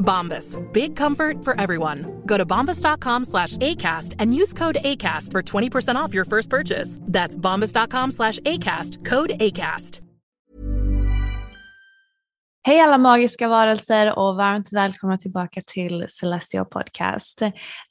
Bombas. Big comfort for everyone. Go to bombas.com slash ACAST and use code ACAST for 20% off your first purchase. That's bombas.com slash ACAST. Code ACAST. Hej alla magiska varelser och varmt välkomna tillbaka till Celestial Podcast.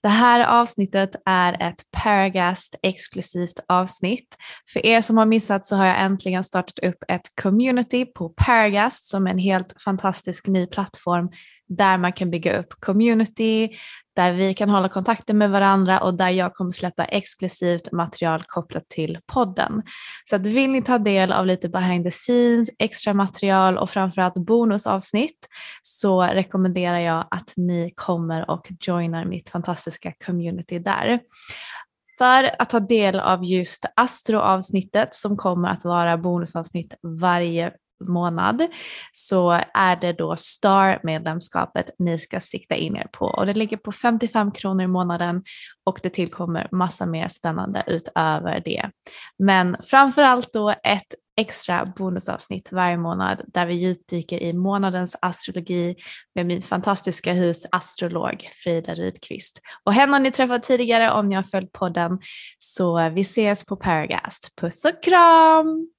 Det här avsnittet är ett Paragast exklusivt avsnitt. För er som har missat så har jag äntligen startat upp ett community på Paragast som är en helt fantastisk ny plattform där man kan bygga upp community, där vi kan hålla kontakten med varandra och där jag kommer släppa exklusivt material kopplat till podden. Så att vill ni ta del av lite behind the scenes, extra material och framförallt bonusavsnitt så rekommenderar jag att ni kommer och joinar mitt fantastiska community där. För att ta del av just astroavsnittet som kommer att vara bonusavsnitt varje månad så är det då STAR-medlemskapet ni ska sikta in er på och det ligger på 55 kronor i månaden och det tillkommer massa mer spännande utöver det. Men framförallt då ett extra bonusavsnitt varje månad där vi djupdyker i månadens astrologi med min fantastiska husastrolog Frida Rydqvist. Och henne har ni träffat tidigare om ni har följt podden så vi ses på Paragast. Puss och kram!